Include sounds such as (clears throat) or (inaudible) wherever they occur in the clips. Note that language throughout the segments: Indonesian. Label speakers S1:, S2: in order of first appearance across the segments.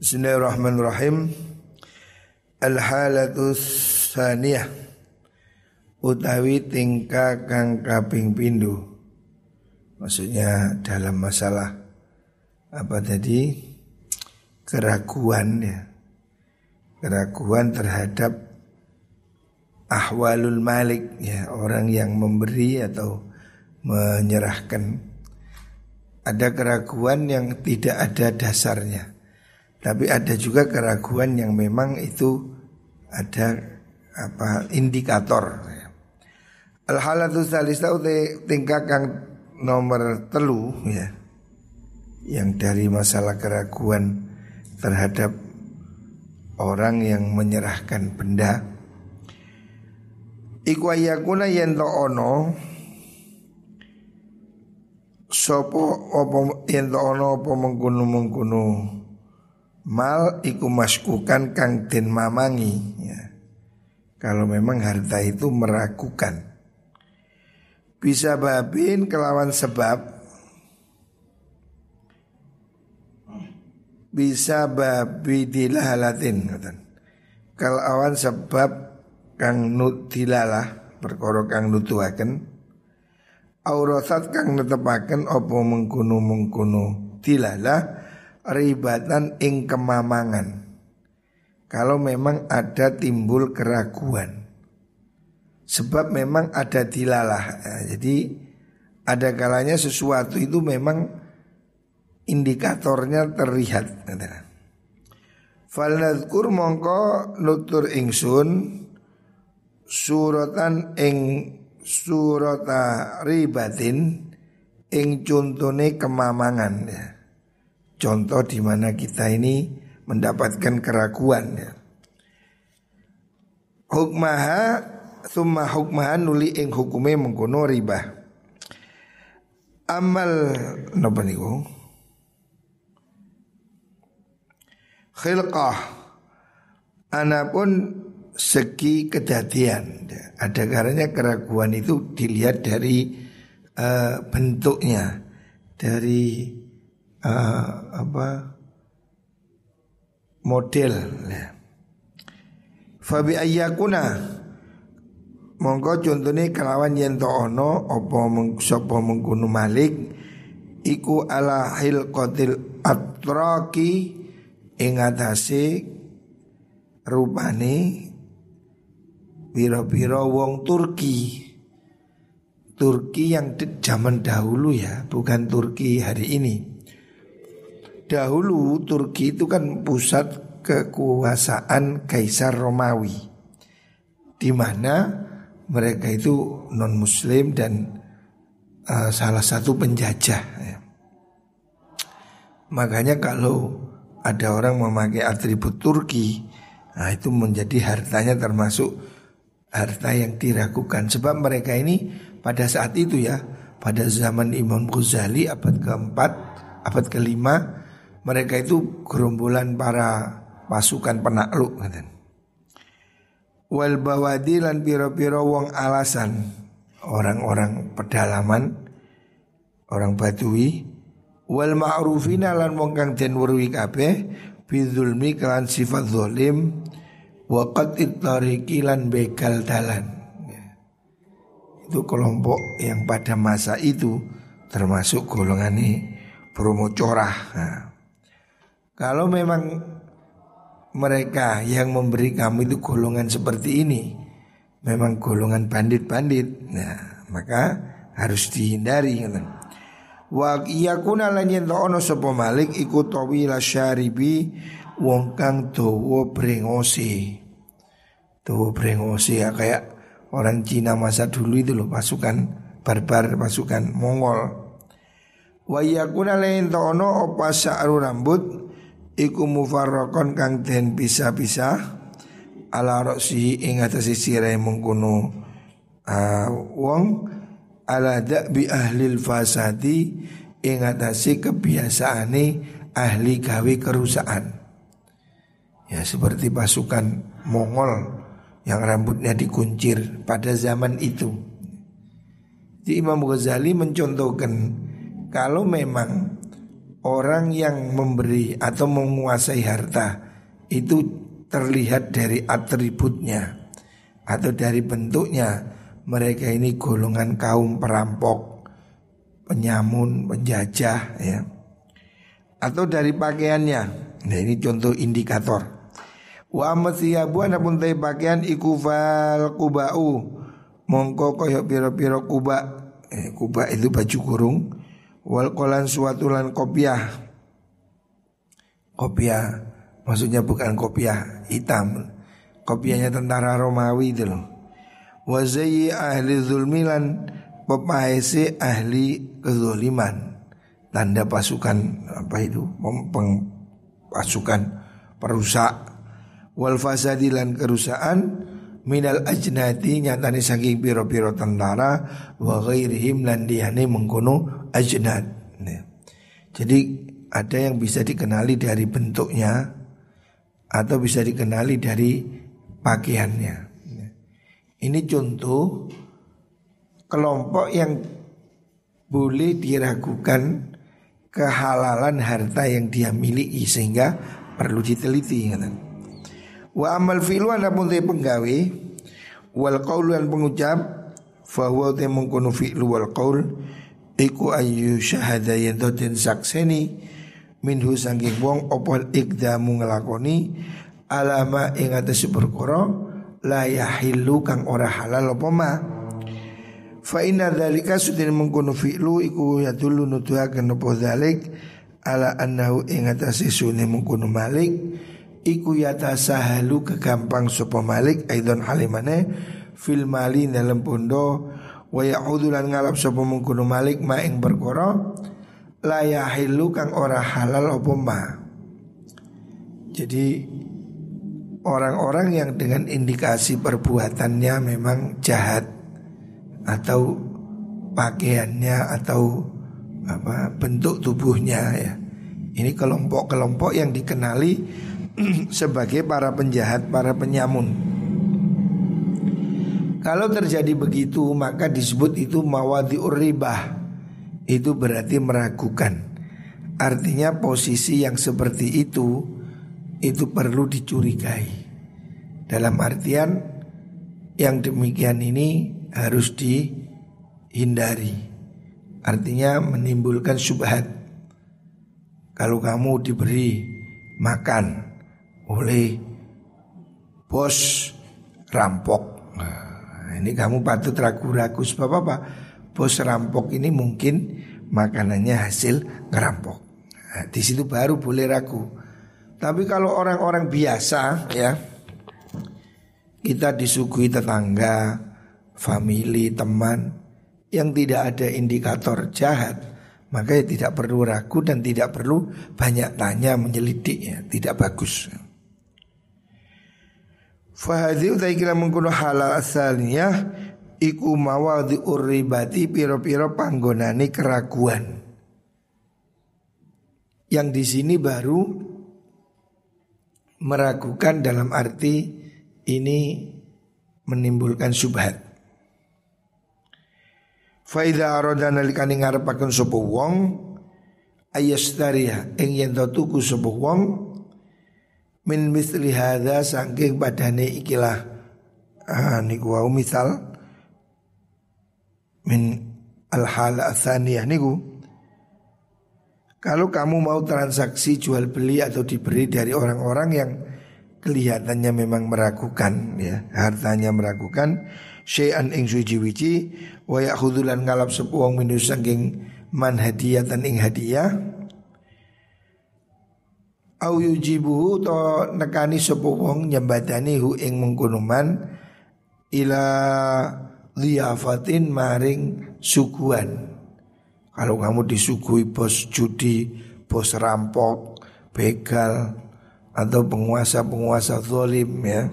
S1: Bismillahirrahmanirrahim. Al-halatu saniyah utawi tingkah kang kaping pindu. Maksudnya dalam masalah apa tadi keraguan ya. Keraguan terhadap ahwalul malik ya, orang yang memberi atau menyerahkan. Ada keraguan yang tidak ada dasarnya. Tapi ada juga keraguan yang memang itu ada apa indikator. Al halatu salisa kang nomor telu ya. Yang dari masalah keraguan terhadap orang yang menyerahkan benda Iku ayakuna ono Sopo opo yen ono opo mengkunu mengkunu Mal iku maskukan kang den mamangi ya. Kalau memang harta itu meragukan. Bisa babin kelawan sebab. Bisa babi dilahalatin Kelawan sebab kang nutilalah perkara kang nutuaken aurasat kang netepaken apa mengkuno-mengkuno dilalah ribatan ing kemamangan. Kalau memang ada timbul keraguan. Sebab memang ada dilalah. Nah, jadi ada kalanya sesuatu itu memang indikatornya terlihat. Falnadkur mongko nutur ingsun suratan ing surata ribatin ing contone kemamangan ya. Contoh di mana kita ini mendapatkan keraguan ya. Hukmaha summa hukmaha nuli ing hukume mengkono riba. Amal napa niku? Khilqah Anapun segi kedatian ada karena keraguan itu dilihat dari uh, bentuknya dari uh, apa? Model. Fabi ayyakuna. Mongko contohnya kelawan yen to ono apa sapa mengkono malik iku ala hilqatil atraki ing atase rupane Biro-biro wong Turki. Turki yang zaman dahulu ya Bukan Turki hari ini Dahulu Turki itu kan pusat kekuasaan Kaisar Romawi di mana mereka itu non muslim dan uh, salah satu penjajah ya. Makanya kalau ada orang memakai atribut Turki Nah itu menjadi hartanya termasuk harta yang diragukan sebab mereka ini pada saat itu ya pada zaman Imam Ghazali abad keempat abad kelima mereka itu gerombolan para pasukan penakluk kan. Wal bawadi lan piro-piro wong alasan orang-orang pedalaman orang Badui wal ma'rufina lan wong kang den weruhi kabeh bidzulmi kelan sifat zalim Wakat itariki lan begal dalan ya. Itu kelompok yang pada masa itu Termasuk golongan ini promo corah nah, Kalau memang mereka yang memberi kamu itu golongan seperti ini Memang golongan bandit-bandit Nah maka harus dihindari. Wa iyakuna lan yen ono sapa malik iku tawila syaribi wong kang dawa brengosi Tuh brengosi ya kayak orang Cina masa dulu itu loh pasukan barbar pasukan Mongol. Wa yakuna lain tono opa sa'ru rambut iku mufarraqon kang den bisa-bisa ala roksi ing atase sirahe mengkono uh, wong ala bi ahli fasadi ing atase kebiasaane ahli gawe kerusakan. Ya seperti pasukan Mongol yang rambutnya dikuncir pada zaman itu. Di Imam Ghazali mencontohkan kalau memang orang yang memberi atau menguasai harta itu terlihat dari atributnya atau dari bentuknya mereka ini golongan kaum perampok, penyamun, penjajah ya. Atau dari pakaiannya. Nah ini contoh indikator. Wa amathiyabu anapun tay pakaian iku fal kubau mongko koyok piro-piro kuba eh, kuba itu baju kurung wal kolan suatu lan kopiah. Kopiah maksudnya bukan kopiah hitam. Kopiahnya tentara Romawi itu loh. Wazai ahli zulmilan pepaese ahli kezoliman. Tanda pasukan apa itu? Pasukan perusak. Wal fasadilan kerusakan minal ajnati nyatani saking piro-piro tentara wa ghairihim lan diyane mengkono ajnat. Jadi ada yang bisa dikenali dari bentuknya atau bisa dikenali dari pakaiannya. Ini contoh kelompok yang boleh diragukan kehalalan harta yang dia miliki sehingga perlu diteliti. Gitu. Wa amal fi'lu pun te penggawe wal qaul lan pengucap fa huwa te mengkono fi'lu wal qaul iku ayu syahada yen den sakseni minhu sangking wong apa ikdamu ngelakoni alama ing atas perkara la yahillu kang ora halal apa ma. Fa inna dzalika sudin mengkono fi'lu iku yadullu nuduhaken apa dzalik ala annahu ing atas sune mengkono malik iku yata sahalu kegampang sopo malik aidon halimane fil mali dalam pondo wa ya'udhu lan ngalap sopo mengkuno malik ma ing berkoro la yahilu kang ora halal opo ma. Jadi orang-orang yang dengan indikasi perbuatannya memang jahat atau pakaiannya atau apa bentuk tubuhnya ya. Ini kelompok-kelompok yang dikenali (clears throat) sebagai para penjahat, para penyamun. Kalau terjadi begitu maka disebut itu mawadi uribah Itu berarti meragukan. Artinya posisi yang seperti itu Itu perlu dicurigai. Dalam artian Yang demikian ini harus dihindari. Artinya menimbulkan subhat. Kalau kamu diberi makan oleh bos rampok. Nah, ini kamu patut ragu-ragu sebab apa? Bos rampok ini mungkin makanannya hasil ngerampok. Nah, di situ baru boleh ragu. Tapi kalau orang-orang biasa ya kita disuguhi tetangga, family, teman yang tidak ada indikator jahat, maka ya tidak perlu ragu dan tidak perlu banyak tanya menyelidik ya, tidak bagus. Fahadi utai kira mengkuno halal asalnya Iku mawadhi urribati piro-piro panggonani keraguan Yang di sini baru meragukan dalam arti ini menimbulkan subhat. Faida aroda nalikani ngarepaken sapa wong ayastariya ing yen tuku wong min misli hadza saking badane ikilah. Ah, niku wau misal. Min al hal niku. Kalau kamu mau transaksi jual beli atau diberi dari orang-orang yang kelihatannya memang meragukan ya hartanya meragukan syai'an ing suci wici wa ya'khudulan ngalap sepuang minus saking man hadiyatan ing hadiah au yujibuhu to nekani sapa wong nyembadani hu ing mengkonoman ila liafatin maring suguhan. Kalau kamu disuguhi bos judi bos rampok begal atau penguasa-penguasa zalim ya.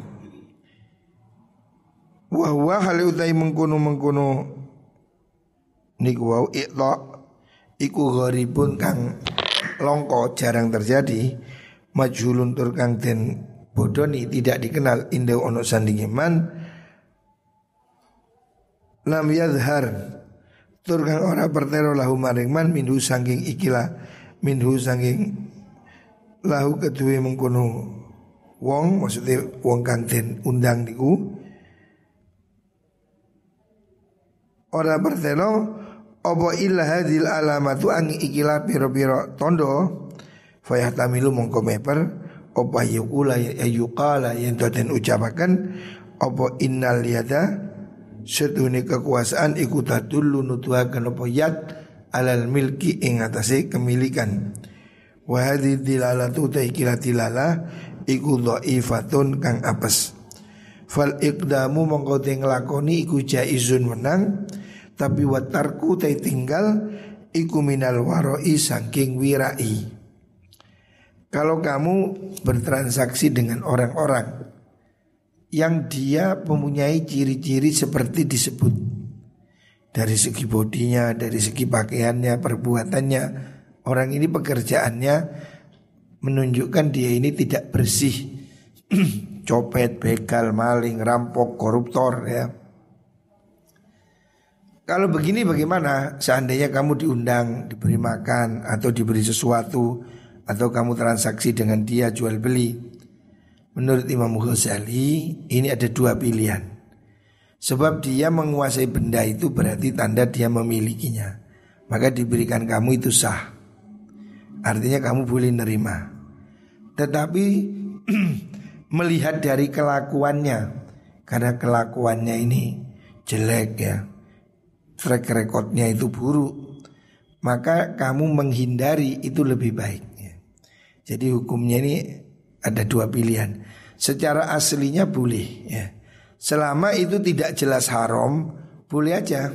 S1: Wah wah hal utai mengkono mengkono niku wau iku gharibun kang longko jarang terjadi majhulun tur kang den bodoni tidak dikenal indah ono sandingiman. Lam yadhar tur kang ora pertero lahu maring man minhu sangking ikilah minhu sanging lahu kedue mengkono wong maksudnya wong kang den undang niku. Ora bertelo apa illa hadil alamatu ang ikilah piro-piro tondo fayahtamilu mongko meper apa yukula yukala yang den ucapakan apa innal yada setune kekuasaan iku tadullu nutuhaken apa yad alal milki ing atase kemilikan. Wa hadhi dilalatu taikila dilala iku dhaifatun kang apes. Fal iqdamu mongko nglakoni iku jaizun menang tapi watarku tay tinggal iku minal waroi saking wirai kalau kamu bertransaksi dengan orang-orang yang dia mempunyai ciri-ciri seperti disebut dari segi bodinya, dari segi pakaiannya, perbuatannya. Orang ini pekerjaannya menunjukkan dia ini tidak bersih. (clears throat) Copet, begal, maling, rampok, koruptor ya. Kalau begini bagaimana seandainya kamu diundang, diberi makan atau diberi sesuatu atau kamu transaksi dengan dia jual beli. Menurut Imam Ghazali ini ada dua pilihan. Sebab dia menguasai benda itu berarti tanda dia memilikinya. Maka diberikan kamu itu sah. Artinya kamu boleh nerima. Tetapi (clears throat) melihat dari kelakuannya karena kelakuannya ini jelek ya. Track recordnya itu buruk. Maka kamu menghindari itu lebih baik. Ya. Jadi hukumnya ini ada dua pilihan. Secara aslinya boleh ya. Selama itu tidak jelas haram, boleh aja.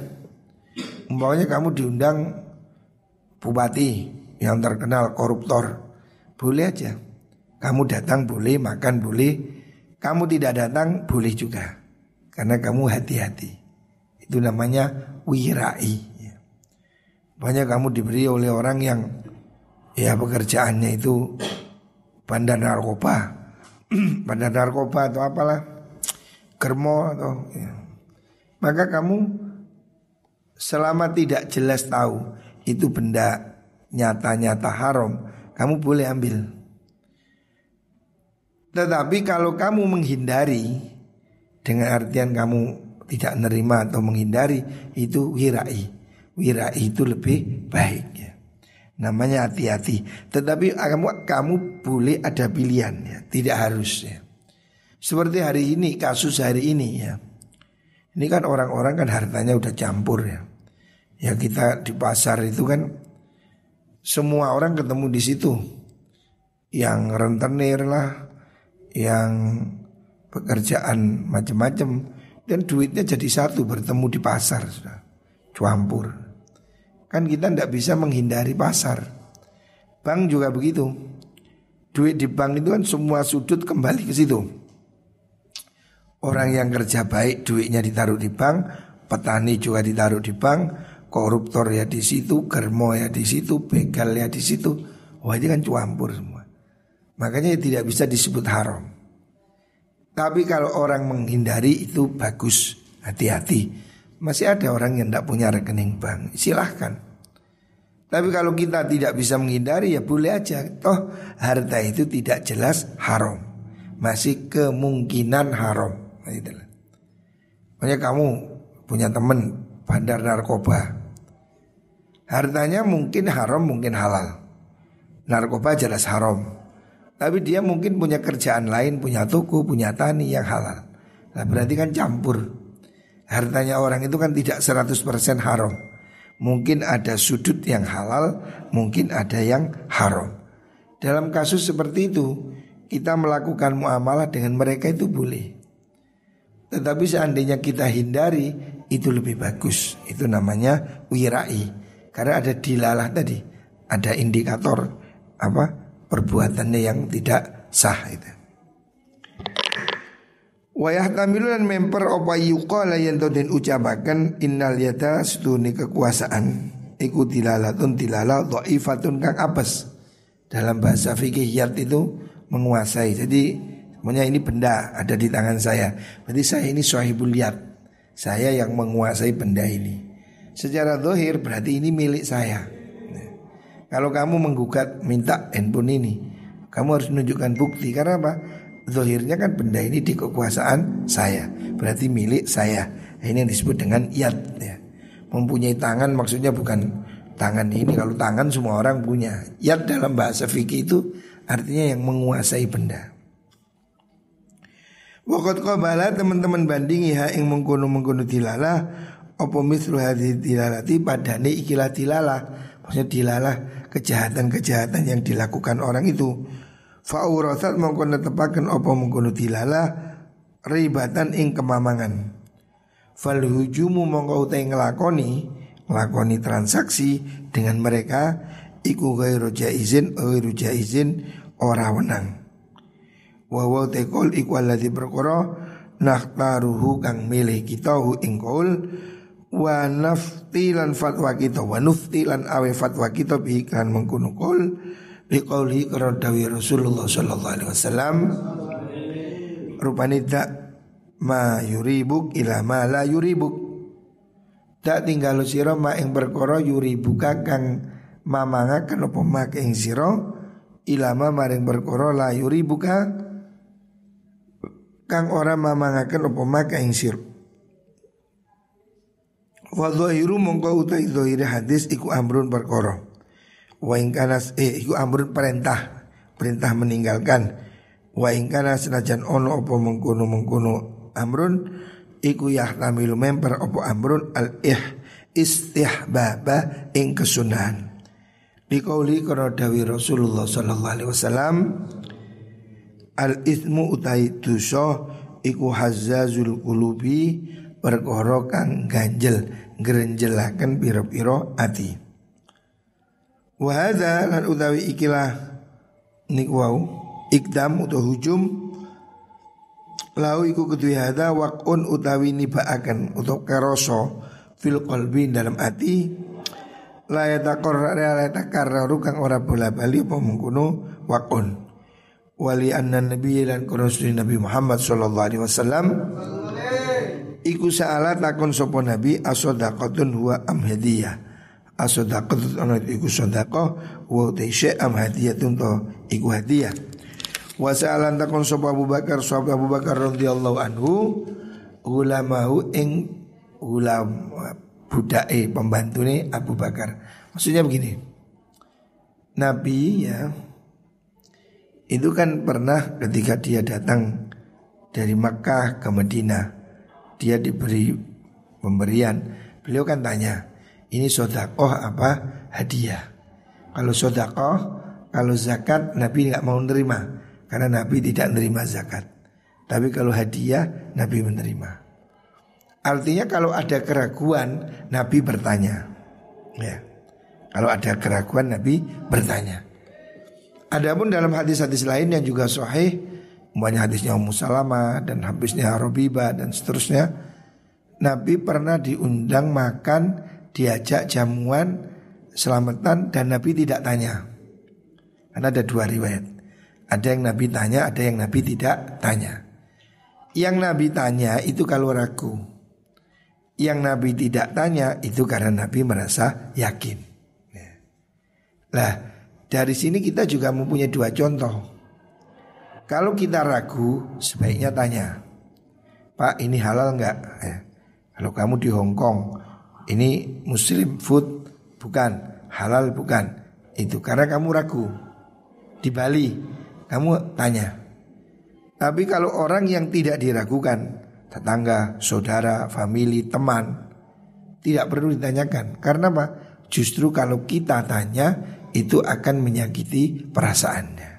S1: Umpamanya kamu diundang bupati yang terkenal koruptor, boleh aja. Kamu datang boleh, makan boleh. Kamu tidak datang boleh juga. Karena kamu hati-hati. Itu namanya wirai. Banyak kamu diberi oleh orang yang ya pekerjaannya itu bandar narkoba, (clears throat) bandar narkoba atau apalah germo atau ya. maka kamu selama tidak jelas tahu itu benda nyata-nyata haram, kamu boleh ambil. Tetapi kalau kamu menghindari dengan artian kamu tidak menerima atau menghindari itu wirai. Wirai itu lebih baik ya. Namanya hati-hati. Tetapi kamu kamu boleh ada pilihan ya, tidak harus ya. Seperti hari ini, kasus hari ini ya. Ini kan orang-orang kan hartanya udah campur ya. Ya kita di pasar itu kan semua orang ketemu di situ. Yang rentenir lah, yang pekerjaan macam-macam dan duitnya jadi satu bertemu di pasar sudah campur. Kan kita tidak bisa menghindari pasar. Bank juga begitu. Duit di bank itu kan semua sudut kembali ke situ. Orang yang kerja baik duitnya ditaruh di bank, petani juga ditaruh di bank, koruptor ya di situ, germo ya di situ, begal ya di situ. Wah ini kan campur semua. Makanya tidak bisa disebut haram. Tapi kalau orang menghindari itu bagus, hati-hati. Masih ada orang yang tidak punya rekening bank, silahkan. Tapi kalau kita tidak bisa menghindari ya boleh aja. Toh harta itu tidak jelas haram. Masih kemungkinan haram. Gitu. Makanya kamu punya teman bandar narkoba. Hartanya mungkin haram, mungkin halal. Narkoba jelas haram. Tapi dia mungkin punya kerjaan lain, punya toko, punya tani yang halal. Nah berarti kan campur. Hartanya orang itu kan tidak 100% haram. Mungkin ada sudut yang halal, mungkin ada yang haram. Dalam kasus seperti itu, kita melakukan muamalah dengan mereka itu boleh. Tetapi seandainya kita hindari itu lebih bagus. Itu namanya wirai. Karena ada dilalah tadi, ada indikator apa perbuatannya yang tidak sah itu. Wayah tamilu dan memper opa yuqala yang den ucapakan innal yata setuni kekuasaan iku dilalatun dilala dha'ifatun kang apes. Dalam bahasa fikih yat itu menguasai. Jadi Semuanya ini benda ada di tangan saya. Berarti saya ini sahibul yad. Saya yang menguasai benda ini. Secara dohir berarti ini milik saya. Kalau kamu menggugat minta handphone ini, kamu harus menunjukkan bukti karena apa? Zohirnya kan benda ini di kekuasaan saya, berarti milik saya. Ini yang disebut dengan yad. Ya. Mempunyai tangan maksudnya bukan tangan ini. Kalau tangan semua orang punya. Yad dalam bahasa fikih itu artinya yang menguasai benda. Waktu bala teman-teman bandingi ha ing mengkono mengkono dilala apa mislu hadhi dilalati padane ikilah dilala maksudnya dilala kejahatan-kejahatan yang dilakukan orang itu Fa'urasat mengkono tepakan apa mengkono dilala ribatan ing kemamangan. Fal hujumu mongko utai ngelakoni ngelakoni transaksi dengan mereka iku gairu jaizin gairu jaizin ora wenang. Wa wa tekol iku alladzi perkara nakhtaruhu kang milih kita hu ing qaul wa naftilan fatwa kita wa nuftilan awe fatwa kita bi kan mengkono qaul bi qauli karo dawi Rasulullah sallallahu alaihi wasallam rupane dak ma yuribuk ila ma la yuribuk dak tinggal sira ma ing perkara yuribuka kang mamangaken apa mak ing sira ilama maring perkara la yuribuka kang ora mamangaken apa maka ing sir. Wa mongko utai dhahiri hadis iku amrun perkara. Wa ing kanas eh iku amrun perintah, perintah meninggalkan. Wa ing kana senajan ono apa mengkono-mengkono amrun iku yahtamilu memper apa amrun al ih istihbaba ing kesunahan. Dikauli karena dawi Rasulullah sallallahu alaihi wasallam Al ismu utai dosa iku hazzazul qulubi perkara kang ganjel ngrenjelaken pira-pira ati. Wa hadza lan utawi ikilah niku wau ikdam utawa hujum lau iku kedue hadza waqun utawi nibaaken utawa karoso fil qalbi dalam ati la yataqarrar la yatakarraru kang ora bola-bali apa mengkono waqun. Wali anna nabi dan rasul Nabi Muhammad sallallahu alaihi wasallam iku sa'ala takon sapa nabi asodaqatun huwa am hadiyah asodaqatun ana iku sedekah wa taisy am hadiyatun to iku hadiah wa sa'alan takon sapa Abu Bakar sapa Abu Bakar radhiyallahu anhu ulamahu ing ulam budake pembantune Abu Bakar. Maksudnya begini Nabi ya itu kan pernah ketika dia datang dari Makkah ke Madinah Dia diberi pemberian. Beliau kan tanya Ini sodakoh apa? Hadiah. Kalau sodakoh Kalau zakat Nabi nggak mau menerima Karena Nabi tidak menerima zakat. Tapi kalau hadiah Nabi menerima. Artinya kalau ada keraguan Nabi bertanya. Ya. Kalau ada keraguan Nabi bertanya. Adapun dalam hadis-hadis lain yang juga sahih, umpamanya hadisnya Ummu Salamah dan hadisnya Robibah dan seterusnya, Nabi pernah diundang makan, diajak jamuan, selamatan dan Nabi tidak tanya. Karena ada dua riwayat. Ada yang Nabi tanya, ada yang Nabi tidak tanya. Yang Nabi tanya itu kalau ragu. Yang Nabi tidak tanya itu karena Nabi merasa yakin. Nah, dari sini kita juga mempunyai dua contoh. Kalau kita ragu, sebaiknya tanya, Pak ini halal nggak? Eh, kalau kamu di Hong Kong, ini Muslim food bukan, halal bukan. Itu karena kamu ragu. Di Bali, kamu tanya. Tapi kalau orang yang tidak diragukan, tetangga, saudara, family, teman, tidak perlu ditanyakan. Karena apa? Justru kalau kita tanya, itu akan menyakiti perasaannya.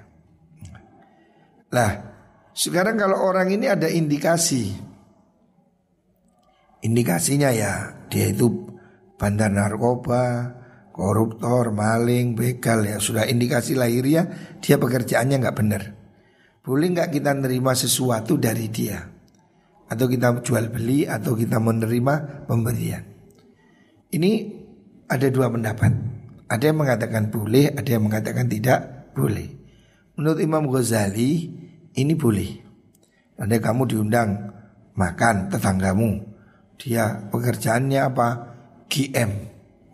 S1: Lah, sekarang kalau orang ini ada indikasi, indikasinya ya dia itu bandar narkoba, koruptor, maling, begal ya sudah indikasi lahirnya dia pekerjaannya nggak benar. Boleh nggak kita nerima sesuatu dari dia? Atau kita jual beli atau kita menerima pemberian? Ini ada dua pendapat. Ada yang mengatakan boleh, ada yang mengatakan tidak boleh. Menurut Imam Ghazali ini boleh. Ada kamu diundang makan tetanggamu, dia pekerjaannya apa? GM,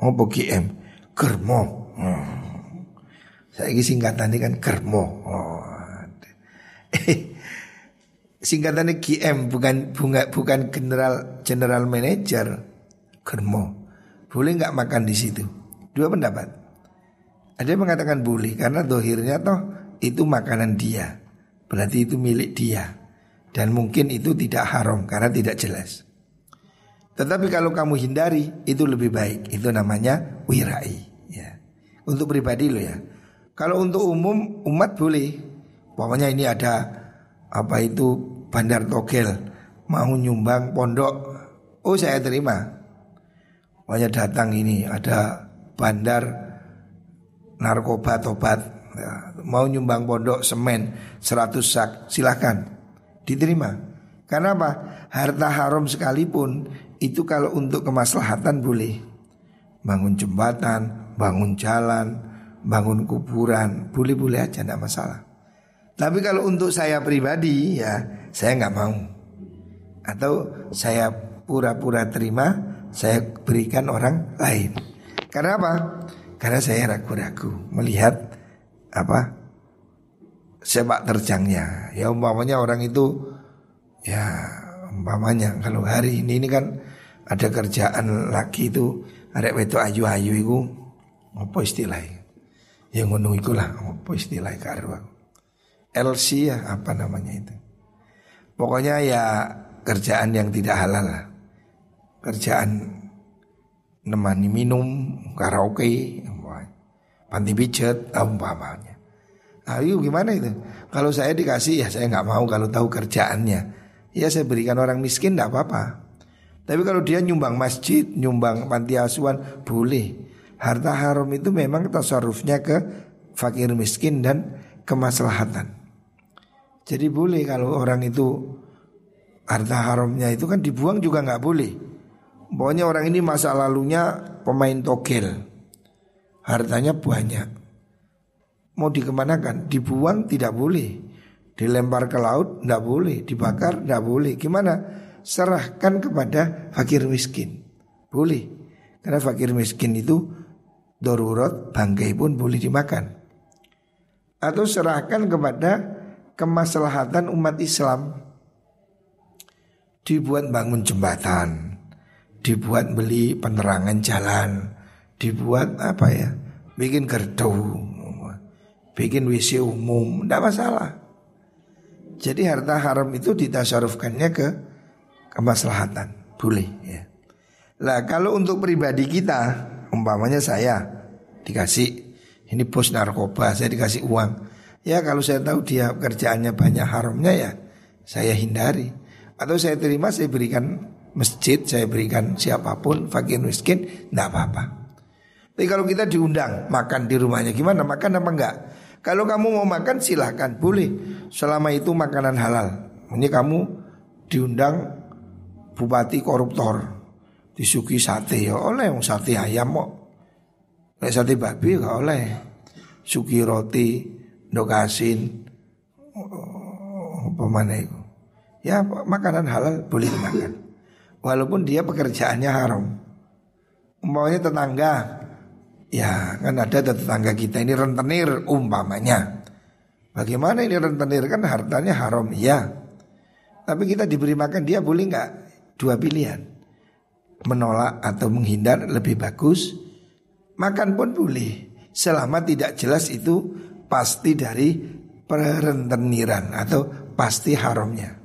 S1: apa GM? Germo. Saya ini singkatan ini kan germo. Oh. (laughs) singkatannya GM bukan bunga bukan general general manager germo. Boleh nggak makan di situ? Dua pendapat. Ada yang mengatakan boleh karena dohirnya toh itu makanan dia. Berarti itu milik dia. Dan mungkin itu tidak haram karena tidak jelas. Tetapi kalau kamu hindari itu lebih baik. Itu namanya wirai. Ya. Untuk pribadi lo ya. Kalau untuk umum umat boleh. Pokoknya ini ada apa itu bandar togel mau nyumbang pondok. Oh saya terima. Pokoknya datang ini ada bandar narkoba tobat. Ya, mau nyumbang pondok semen 100 sak silahkan diterima. Karena apa? Harta haram sekalipun itu kalau untuk kemaslahatan boleh bangun jembatan, bangun jalan, bangun kuburan, boleh-boleh aja tidak masalah. Tapi kalau untuk saya pribadi ya saya nggak mau. Atau saya pura-pura terima, saya berikan orang lain. Karena apa? Karena saya ragu-ragu melihat apa sepak terjangnya. Ya umpamanya orang itu ya umpamanya kalau hari ini ini kan ada kerjaan lagi itu ada itu ayu-ayu itu apa istilahnya? Ya ngono iku lah apa istilah karo LC ya apa namanya itu. Pokoknya ya kerjaan yang tidak halal lah. Kerjaan nemani minum, karaoke, panti pijat, umpamanya. Ayo gimana itu? Kalau saya dikasih ya saya nggak mau kalau tahu kerjaannya. Ya saya berikan orang miskin tidak apa-apa. Tapi kalau dia nyumbang masjid, nyumbang panti asuhan, boleh. Harta haram itu memang tasarrufnya ke fakir miskin dan kemaslahatan. Jadi boleh kalau orang itu harta haramnya itu kan dibuang juga nggak boleh. Pokoknya orang ini masa lalunya pemain togel, hartanya banyak. Mau dikemanakan? Dibuang tidak boleh, dilempar ke laut tidak boleh, dibakar tidak boleh. Gimana? Serahkan kepada fakir miskin. Boleh. Karena fakir miskin itu darurat bangkai pun boleh dimakan. Atau serahkan kepada kemaslahatan umat Islam. Dibuat bangun jembatan, dibuat beli penerangan jalan, dibuat apa ya? Bikin gerdu, bikin WC umum, tidak masalah. Jadi harta haram itu ditasarufkannya ke kemaslahatan boleh ya. Lah kalau untuk pribadi kita umpamanya saya dikasih ini bos narkoba saya dikasih uang ya kalau saya tahu dia kerjaannya banyak haramnya ya saya hindari atau saya terima saya berikan masjid saya berikan siapa pun fakir miskin tidak apa-apa. Tapi kalau kita diundang makan di rumahnya gimana makan apa enggak? Kalau kamu mau makan silahkan boleh selama itu makanan halal. Ini kamu diundang bupati koruptor. Disuki sate ya oleh mau sate ayam kok. Sate babi gak oleh. Suki roti dokasin apa mana itu ya makanan halal boleh dimakan. Walaupun dia pekerjaannya haram. Umpamanya tetangga. Ya kan ada tetangga kita ini rentenir umpamanya. Bagaimana ini rentenir? Kan hartanya haram ya tapi kita diberi makan dia boleh nggak dua pilihan. Menolak atau menghindar lebih bagus. Makan pun boleh. Selama tidak jelas itu pasti dari perenteniran atau pasti haramnya.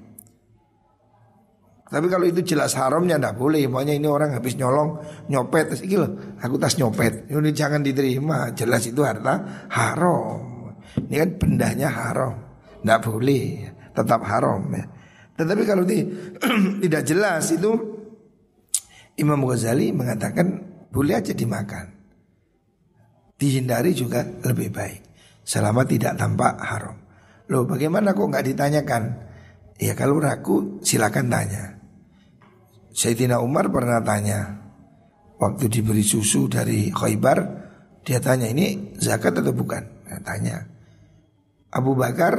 S1: Tapi kalau itu jelas haramnya tidak boleh. Pokoknya ini orang habis nyolong, nyopet. Terus loh, aku tas nyopet. Ini jangan diterima. Jelas itu harta haram. Ini kan bendanya haram. Tidak boleh. Tetap haram ya. Tetapi kalau di, (clears throat) tidak jelas itu Imam Ghazali mengatakan boleh aja dimakan. Dihindari juga lebih baik selama tidak tampak haram. Loh bagaimana kok nggak ditanyakan? Ya kalau ragu silakan tanya. Sayyidina Umar pernah tanya waktu diberi susu dari Khaybar dia tanya ini zakat atau bukan? Nah, tanya. Abu Bakar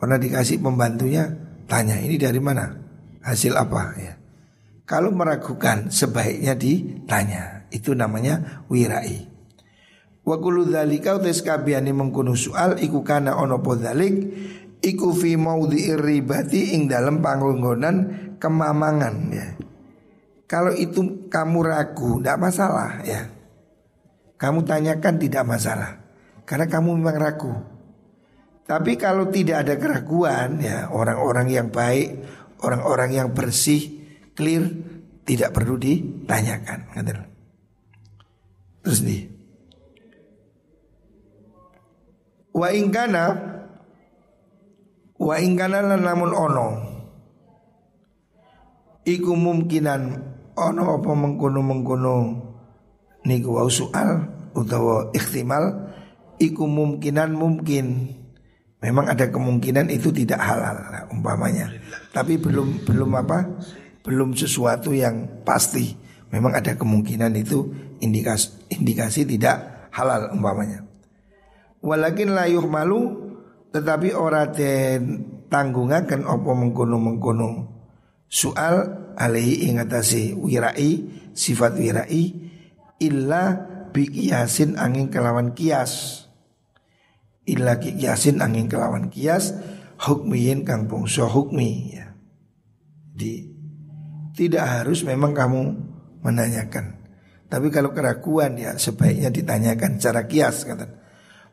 S1: pernah dikasih pembantunya Tanya ini dari mana? Hasil apa ya? Kalau meragukan sebaiknya ditanya. Itu namanya wirai. Wa kullu dzalika utis kabehane mengkono soal iku kana ono apa dzalik iku fi maudhi'ir ribati ing dalam panggonan kemamangan ya. Kalau itu kamu ragu tidak masalah ya. Kamu tanyakan tidak masalah karena kamu memang ragu. Tapi kalau tidak ada keraguan ya orang-orang yang baik, orang-orang yang bersih, clear tidak perlu ditanyakan. Terus nih. Wa ingkana Wa ingkana lan namun ono. Iku mungkinan ono apa mengkono-mengkono niku wau soal utawa ikhtimal iku mungkinan mungkin memang ada kemungkinan itu tidak halal umpamanya. Tapi belum belum apa belum sesuatu yang pasti. Memang ada kemungkinan itu indikasi indikasi tidak halal umpamanya. Walakin layuh malu tetapi ora den tanggungaken apa mengkono-mengkono. Soal alaihi ingatasi wirai sifat wirai illa bi kiasin angin kelawan kias illa kiasin angin kelawan kias hukmiyin kang bongso hukmi ya. Di tidak harus memang kamu menanyakan. Tapi kalau keraguan ya sebaiknya ditanyakan cara kias kata.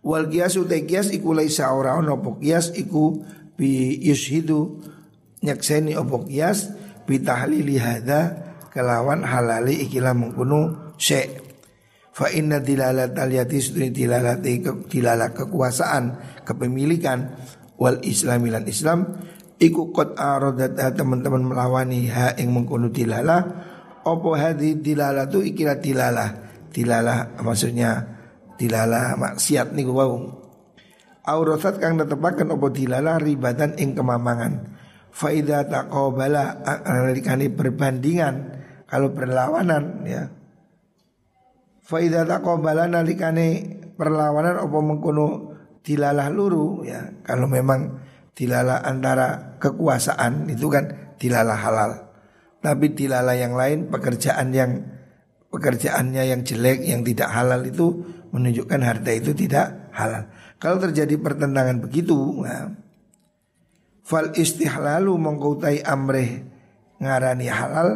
S1: Wal kias utai kias iku laisa ora ono kias iku bi yushidu nyakseni opo kias bi tahlili hadza kelawan halali ikilah mengkuno syek. Fa inna dilalat aliyati sudri dilalat dilalat kekuasaan kepemilikan wal islamilan islam iku kot arodat teman-teman melawani ha ing mengkuno dilala opo hadi dilala tu ikilah dilala. Dilala maksudnya dilala maksiat niku wau. Aurasat kang netepaken opo dilala ribatan ing kemamangan faida taqabala analikani perbandingan kalau berlawanan ya faida taqabala nalikane perlawanan opo mengkono dilalah luru ya kalau memang dilala antara kekuasaan itu kan dilala halal tapi dilala yang lain pekerjaan yang pekerjaannya yang jelek yang tidak halal itu menunjukkan harta itu tidak halal. Kalau terjadi pertentangan begitu, nah, fal istihlalu mengkutai amreh ngarani halal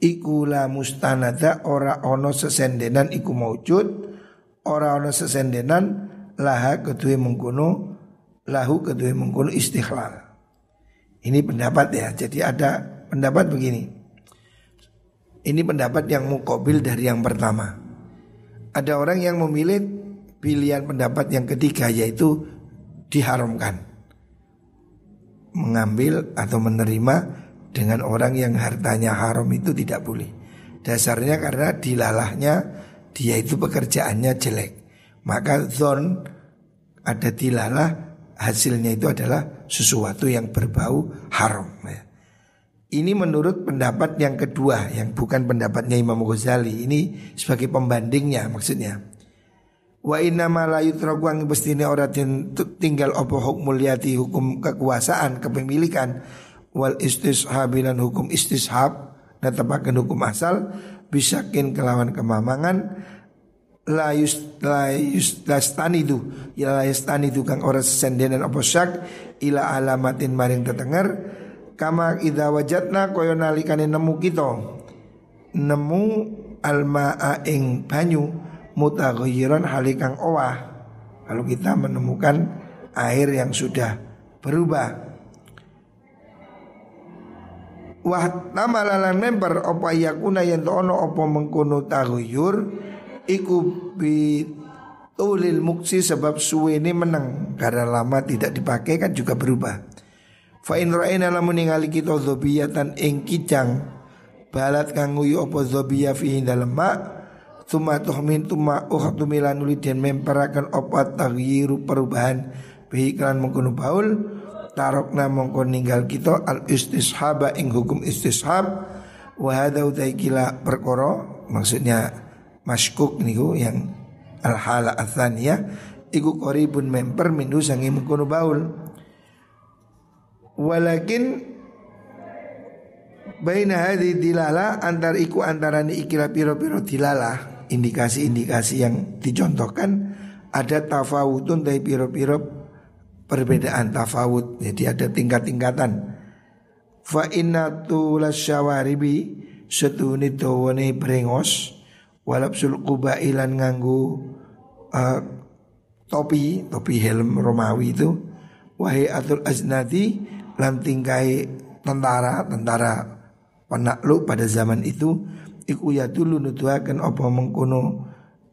S1: ikula mustanada ora ono sesendenan iku maujud ora ono sesendenan laha kedua mengkuno lahu kedua mengkuno istihlal. Ini pendapat ya. Jadi ada pendapat begini. Ini pendapat yang mukobil dari yang pertama ada orang yang memilih pilihan pendapat yang ketiga yaitu diharamkan mengambil atau menerima dengan orang yang hartanya haram itu tidak boleh. Dasarnya karena dilalahnya dia itu pekerjaannya jelek. Maka zon ada dilalah hasilnya itu adalah sesuatu yang berbau haram. Ya. Ini menurut pendapat yang kedua yang bukan pendapatnya Imam Ghazali. Ini sebagai pembandingnya maksudnya. Wa inna ma la yutraku ang ora tinggal apa hukum mulyati hukum kekuasaan, kepemilikan wal istishabilan hukum istishab netepaken hukum asal bisakin kelawan kemamangan la yus la yus lastanidu ya la yastanidu kang ora sendenan apa syak ila alamatin maring tetenger Kama idza wajatna kaya nalikane nemu kita nemu almaa ing banyu mutaghayyiran halikang owah. Kalau kita menemukan air yang sudah berubah. Wah nama lalan member opa yakuna yang ono opo mengkono taguyur iku bi tulil muksi sebab suwe ini menang karena lama tidak dipakai kan juga berubah. Fa in ra'ayna lamun ningali kita dzobiyatan ing kijang balat kang nguyu apa dzobiyah fi dalem mak Tuma tuhmin tuma uhtu milan den memperakan apa taghyiru perubahan Bihiklan mengkono baul Tarokna mongko ninggal kita al istishaba ing hukum istishab. Wa hadha utai kila perkoro Maksudnya maskuk niku yang al hala athaniyah Iku koribun memper mindu sangi mengkono baul. Walakin Baina hadi dilala antar iku antara ni ikilah piro piro dilala indikasi-indikasi yang dicontohkan ada tafawutun dari piro-piro perbedaan tafawut. Jadi ada tingkat-tingkatan. Fa inna tulas syawaribi setuni dawane brengos walapsul ilan nganggu uh, topi, topi helm Romawi itu wahai atul aznadi lan tingkai tentara, tentara penakluk pada zaman itu iku ya dulu nuduhaken apa mengkono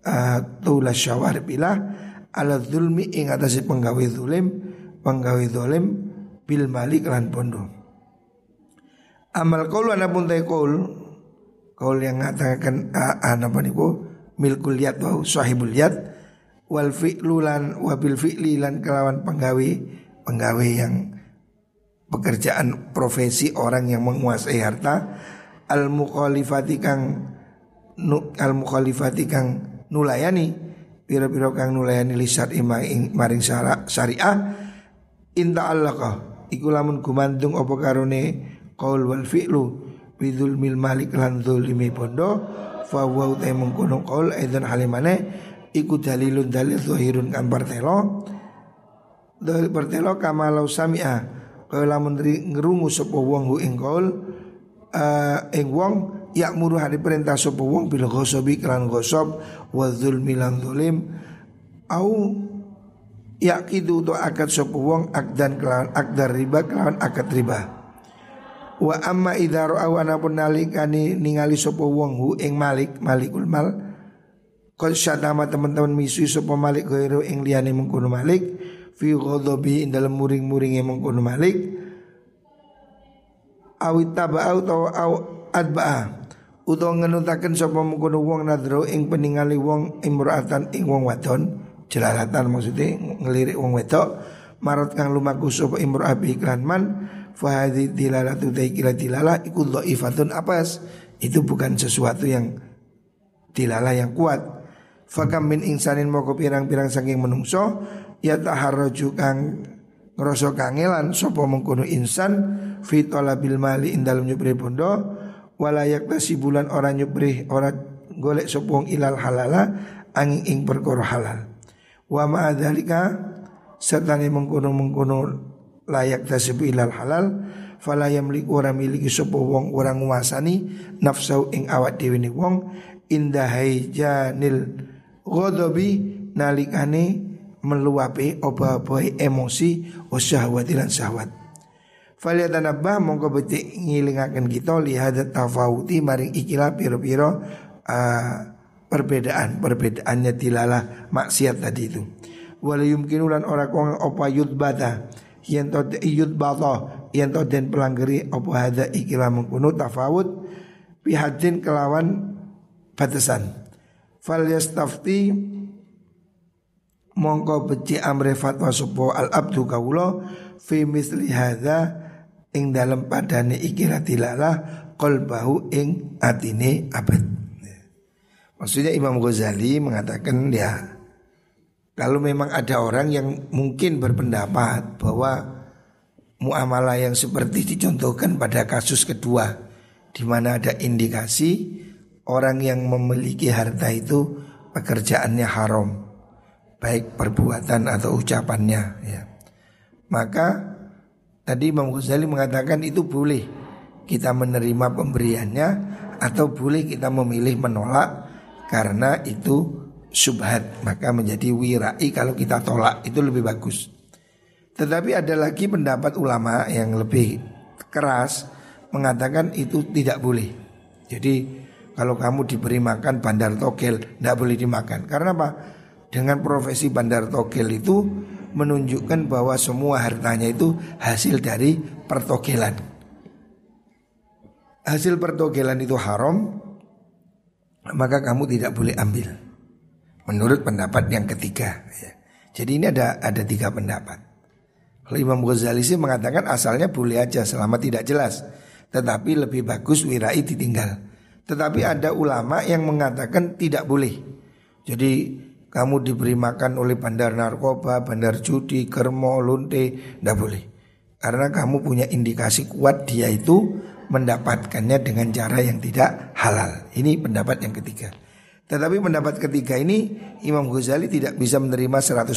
S1: uh, tula syawar bila ala zulmi ing atase penggawe zulim penggawe zulim bil malik lan pondo. Amal qaul ana pun qaul qaul yang mengatakan ana apa niku? Milkul yad wa sahibul yad. Wal fi'lu lan wabil fi'li lan kelawan penggawe penggawe yang pekerjaan profesi orang yang menguasai harta. Al mukhalifati kang al mukhalifati kang nulayani. Pira-pira kang nulayani lisat imang maring syariah inta allaka iku lamun gumandung apa karone qaul wal fi'lu. Bidul mil malik lan zulimi bondo. Fa wa ta mengkono qaul aidan halimane. Iku dalilun dalil zahirun kan partelo dalil partelo kamalau sami'a. Kaya lamun ngerungu sapa wong hu ing qaul uh, ing wong muru hari perintah sapa wong bil ghasabi kelan ghasab wa dzulmi lan dzulim. Au yakidu to akad sapa wong akdan kelawan akdar riba kelawan akad riba. Wa amma idza ra'aw anapun nalikani ningali sapa wong hu ing malik malikul mal. Kau syatama teman-teman misu sapa malik gairu ing liyane mengkono malik. Fi ghadabi dalam muring-muringe mengkono malik. Awit taba'au atau au adba'a. Utawa ngenutaken sapa mengkono wong nadro ing peningali wong imra'atan ing wong wadon jelalatan maksudnya ngelirik wong wedok marot kang lumaku sapa imra'ah bi iklan man fa hadhi dilalatu taikila dilala iku dhaifatun apas itu bukan sesuatu yang dilala yang kuat fakam min insanin moko pirang-pirang saking menungso ya taharraju kang ngrasa kangelan sapa mengkono insan fi talabil mali ing dalem nyupri bondo wala yaktasi bulan orang nyupri ora golek sopong ilal halala angin ing perkara halal. Wa ma dzalika sertane mengkono-mengkono layak tasibu ilal halal fala yamlik ora miliki sapa wong ora nguasani nafsu ing awak dhewe ni wong indahai janil ghadabi nalikane meluapi oba-oba emosi wa syahwati lan syahwat. Falyatanabah mongko betik ngilingaken kita lihat tafawuti maring ikilah piro-piro uh, perbedaan perbedaannya dilalah maksiat tadi itu. Wala yumkinulan ora kong apa yudbata yen to yudbata yen to den pelanggeri apa hada ikilah mengkuno tafawut bihadin kelawan batasan. Fal yastafti mongko beci amre fatwa supo al abdu kaulo fi misli hadza ing dalam padane ikilah tilalah qalbahu ing atine abad. Maksudnya Imam Ghazali mengatakan ya kalau memang ada orang yang mungkin berpendapat bahwa muamalah yang seperti dicontohkan pada kasus kedua di mana ada indikasi orang yang memiliki harta itu pekerjaannya haram baik perbuatan atau ucapannya ya. Maka Tadi Imam Ghazali mengatakan itu boleh kita menerima pemberiannya atau boleh kita memilih menolak karena itu subhat maka menjadi wirai kalau kita tolak itu lebih bagus. Tetapi ada lagi pendapat ulama yang lebih keras mengatakan itu tidak boleh. Jadi kalau kamu diberi makan bandar togel tidak boleh dimakan karena apa? Dengan profesi bandar togel itu menunjukkan bahwa semua hartanya itu hasil dari pertogelan. Hasil pertogelan itu haram, maka kamu tidak boleh ambil. Menurut pendapat yang ketiga. Ya. Jadi ini ada ada tiga pendapat. Kalau Imam Ghazali sih mengatakan asalnya boleh aja selama tidak jelas. Tetapi lebih bagus wirai ditinggal. Tetapi ada ulama yang mengatakan tidak boleh. Jadi kamu diberi makan oleh bandar narkoba, bandar judi, kermo, lunte, tidak boleh. Karena kamu punya indikasi kuat dia itu mendapatkannya dengan cara yang tidak halal. Ini pendapat yang ketiga. Tetapi pendapat ketiga ini Imam Ghazali tidak bisa menerima 100%.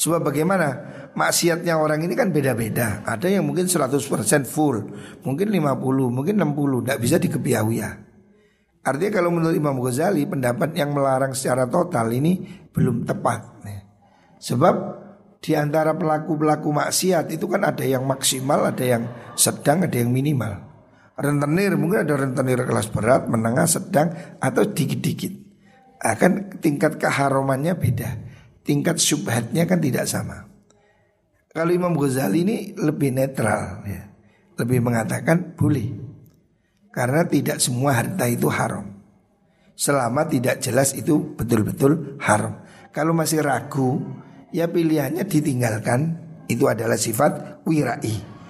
S1: Sebab bagaimana maksiatnya orang ini kan beda-beda. Ada yang mungkin 100% full, mungkin 50, mungkin 60, tidak bisa dikepiawi ya. Artinya kalau menurut Imam Ghazali pendapat yang melarang secara total ini belum tepat. Sebab di antara pelaku-pelaku maksiat itu kan ada yang maksimal, ada yang sedang, ada yang minimal. Rentenir mungkin ada rentenir kelas berat, menengah, sedang atau dikit-dikit. Akan tingkat keharumannya beda. Tingkat syubhatnya kan tidak sama. Kalau Imam Ghazali ini lebih netral ya. Lebih mengatakan boleh. Karena tidak semua harta itu haram. Selama tidak jelas itu betul-betul haram. Kalau masih ragu, ya pilihannya ditinggalkan. Itu adalah sifat wirai.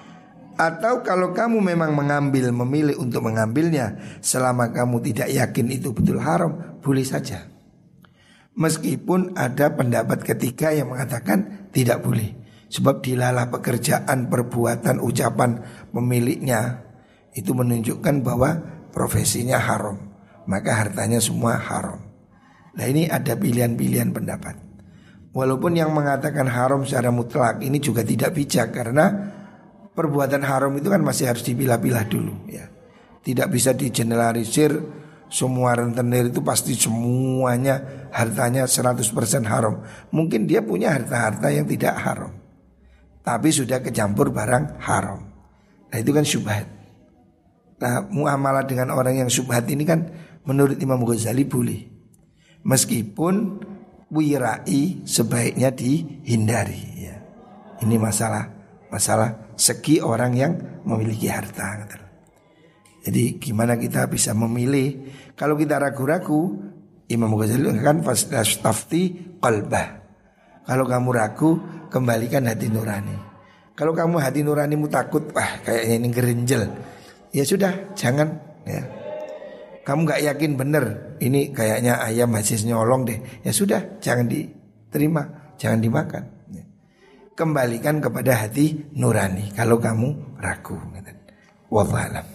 S1: Atau kalau kamu memang mengambil, memilih untuk mengambilnya Selama kamu tidak yakin itu betul haram Boleh saja. Meskipun ada pendapat ketiga yang mengatakan tidak boleh. Sebab dilalah pekerjaan, perbuatan, ucapan pemiliknya Itu menunjukkan bahwa profesinya haram. Maka hartanya semua haram. Nah ini ada pilihan-pilihan pendapat Walaupun yang mengatakan haram secara mutlak ini juga tidak bijak Karena perbuatan haram itu kan masih harus dipilah-pilah dulu ya. Tidak bisa digeneralisir semua rentenir itu pasti semuanya hartanya 100% haram. Mungkin dia punya harta-harta yang tidak haram. Tapi sudah kecampur barang haram. Nah itu kan syubhat. Nah muamalah dengan orang yang syubhat ini kan menurut Imam Ghazali boleh. Meskipun wirai sebaiknya dihindari ya. Ini masalah masalah segi orang yang memiliki harta. Jadi gimana kita bisa memilih? Kalau kita ragu-ragu, Imam Ghazali kan fastafti qalbah. Kalau kamu ragu, kembalikan hati nurani. Kalau kamu hati nuranimu takut, wah kayaknya ini gerenjel. Ya sudah, jangan ya. Kamu nggak yakin bener, ini kayaknya ayam masih nyolong deh. Ya sudah, jangan diterima, jangan dimakan kembalikan kepada hati nurani kalau kamu ragu. Wallahualam.